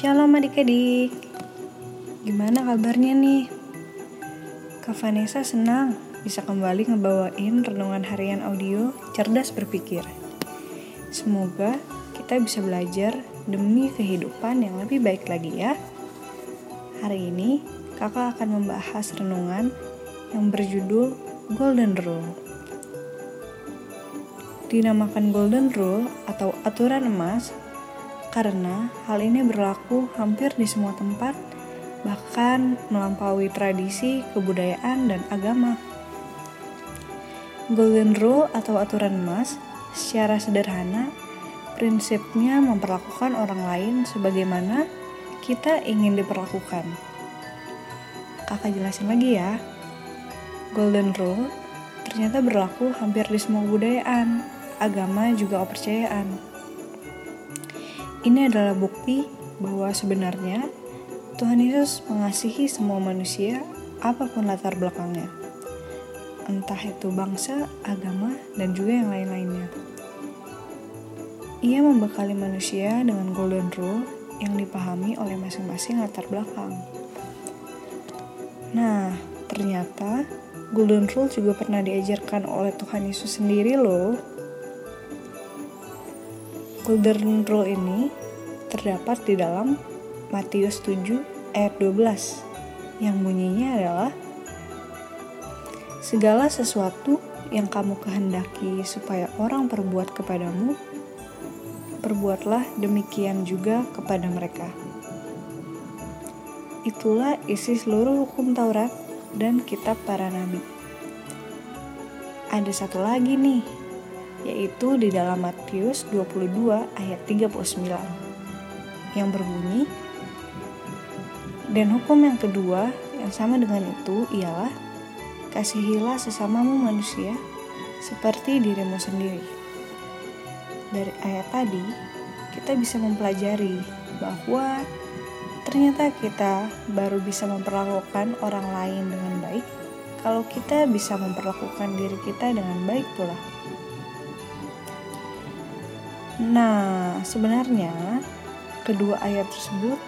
Shalom adik-adik. Gimana kabarnya nih? Kak Vanessa senang bisa kembali ngebawain renungan harian audio cerdas berpikir. Semoga kita bisa belajar demi kehidupan yang lebih baik lagi ya. Hari ini kakak akan membahas renungan yang berjudul Golden Rule. Dinamakan Golden Rule atau aturan emas karena hal ini berlaku hampir di semua tempat, bahkan melampaui tradisi, kebudayaan, dan agama. Golden Rule atau aturan emas secara sederhana prinsipnya memperlakukan orang lain sebagaimana kita ingin diperlakukan. Kakak jelasin lagi ya. Golden Rule ternyata berlaku hampir di semua kebudayaan, agama juga kepercayaan. Ini adalah bukti bahwa sebenarnya Tuhan Yesus mengasihi semua manusia apa pun latar belakangnya. Entah itu bangsa, agama, dan juga yang lain-lainnya. Ia membekali manusia dengan golden rule yang dipahami oleh masing-masing latar belakang. Nah, ternyata golden rule juga pernah diajarkan oleh Tuhan Yesus sendiri loh Golden Rule ini terdapat di dalam Matius 7 ayat 12 yang bunyinya adalah Segala sesuatu yang kamu kehendaki supaya orang perbuat kepadamu, perbuatlah demikian juga kepada mereka. Itulah isi seluruh hukum Taurat dan kitab para nabi. Ada satu lagi nih yaitu di dalam Matius 22 ayat 39 yang berbunyi dan hukum yang kedua yang sama dengan itu ialah kasihilah sesamamu manusia seperti dirimu sendiri. Dari ayat tadi, kita bisa mempelajari bahwa ternyata kita baru bisa memperlakukan orang lain dengan baik kalau kita bisa memperlakukan diri kita dengan baik pula. Nah, sebenarnya kedua ayat tersebut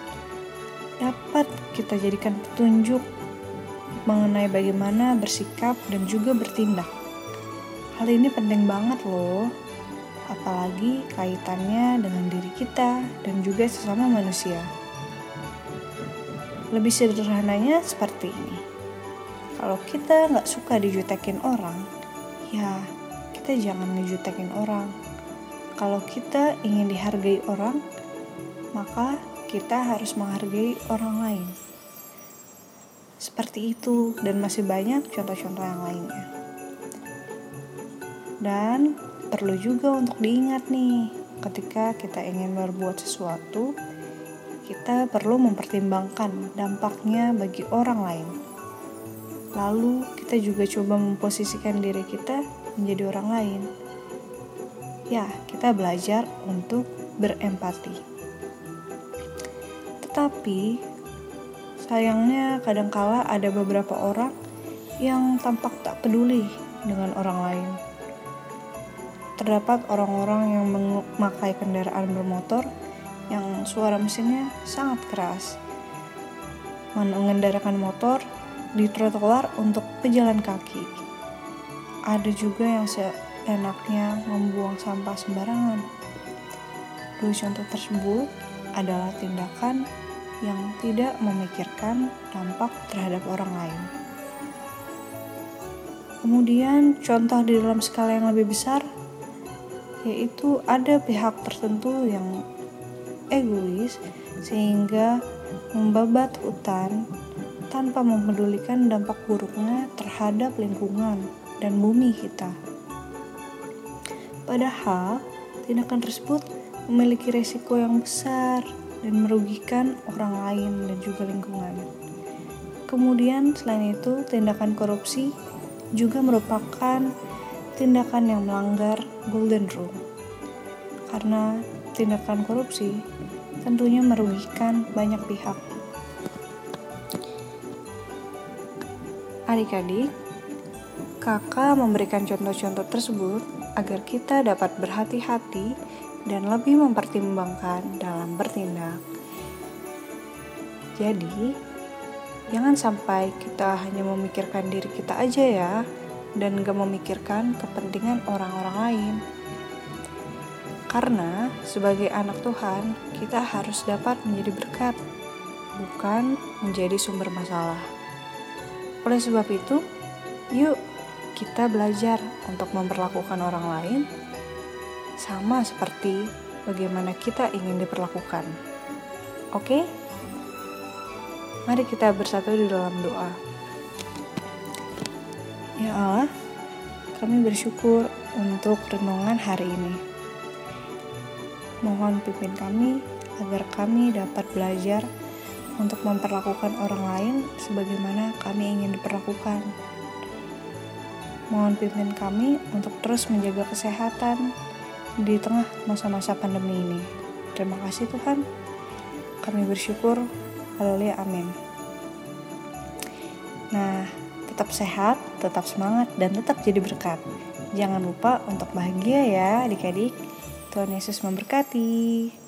dapat kita jadikan petunjuk mengenai bagaimana bersikap dan juga bertindak. Hal ini penting banget loh, apalagi kaitannya dengan diri kita dan juga sesama manusia. Lebih sederhananya seperti ini. Kalau kita nggak suka dijutekin orang, ya kita jangan ngejutekin orang kalau kita ingin dihargai orang, maka kita harus menghargai orang lain. Seperti itu, dan masih banyak contoh-contoh yang lainnya. Dan perlu juga untuk diingat nih, ketika kita ingin berbuat sesuatu, kita perlu mempertimbangkan dampaknya bagi orang lain. Lalu, kita juga coba memposisikan diri kita menjadi orang lain ya kita belajar untuk berempati. Tetapi sayangnya kadangkala ada beberapa orang yang tampak tak peduli dengan orang lain. Terdapat orang-orang yang memakai kendaraan bermotor yang suara mesinnya sangat keras. Mengendarakan motor di trotoar untuk pejalan kaki. Ada juga yang enaknya membuang sampah sembarangan. Dua contoh tersebut adalah tindakan yang tidak memikirkan dampak terhadap orang lain. Kemudian contoh di dalam skala yang lebih besar yaitu ada pihak tertentu yang egois sehingga membabat hutan tanpa mempedulikan dampak buruknya terhadap lingkungan dan bumi kita. Padahal, tindakan tersebut memiliki resiko yang besar dan merugikan orang lain dan juga lingkungan. Kemudian, selain itu, tindakan korupsi juga merupakan tindakan yang melanggar Golden Rule. Karena tindakan korupsi tentunya merugikan banyak pihak. Adik-adik, kakak memberikan contoh-contoh tersebut agar kita dapat berhati-hati dan lebih mempertimbangkan dalam bertindak. Jadi, jangan sampai kita hanya memikirkan diri kita aja ya, dan gak memikirkan kepentingan orang-orang lain. Karena sebagai anak Tuhan, kita harus dapat menjadi berkat, bukan menjadi sumber masalah. Oleh sebab itu, yuk kita belajar untuk memperlakukan orang lain sama seperti bagaimana kita ingin diperlakukan. Oke? Mari kita bersatu di dalam doa. Ya Allah, kami bersyukur untuk renungan hari ini. Mohon pimpin kami agar kami dapat belajar untuk memperlakukan orang lain sebagaimana kami ingin diperlakukan. Mohon pimpin kami untuk terus menjaga kesehatan di tengah masa-masa pandemi ini. Terima kasih Tuhan. Kami bersyukur. Haleluya. Amin. Nah, tetap sehat, tetap semangat, dan tetap jadi berkat. Jangan lupa untuk bahagia ya adik-adik. Tuhan Yesus memberkati.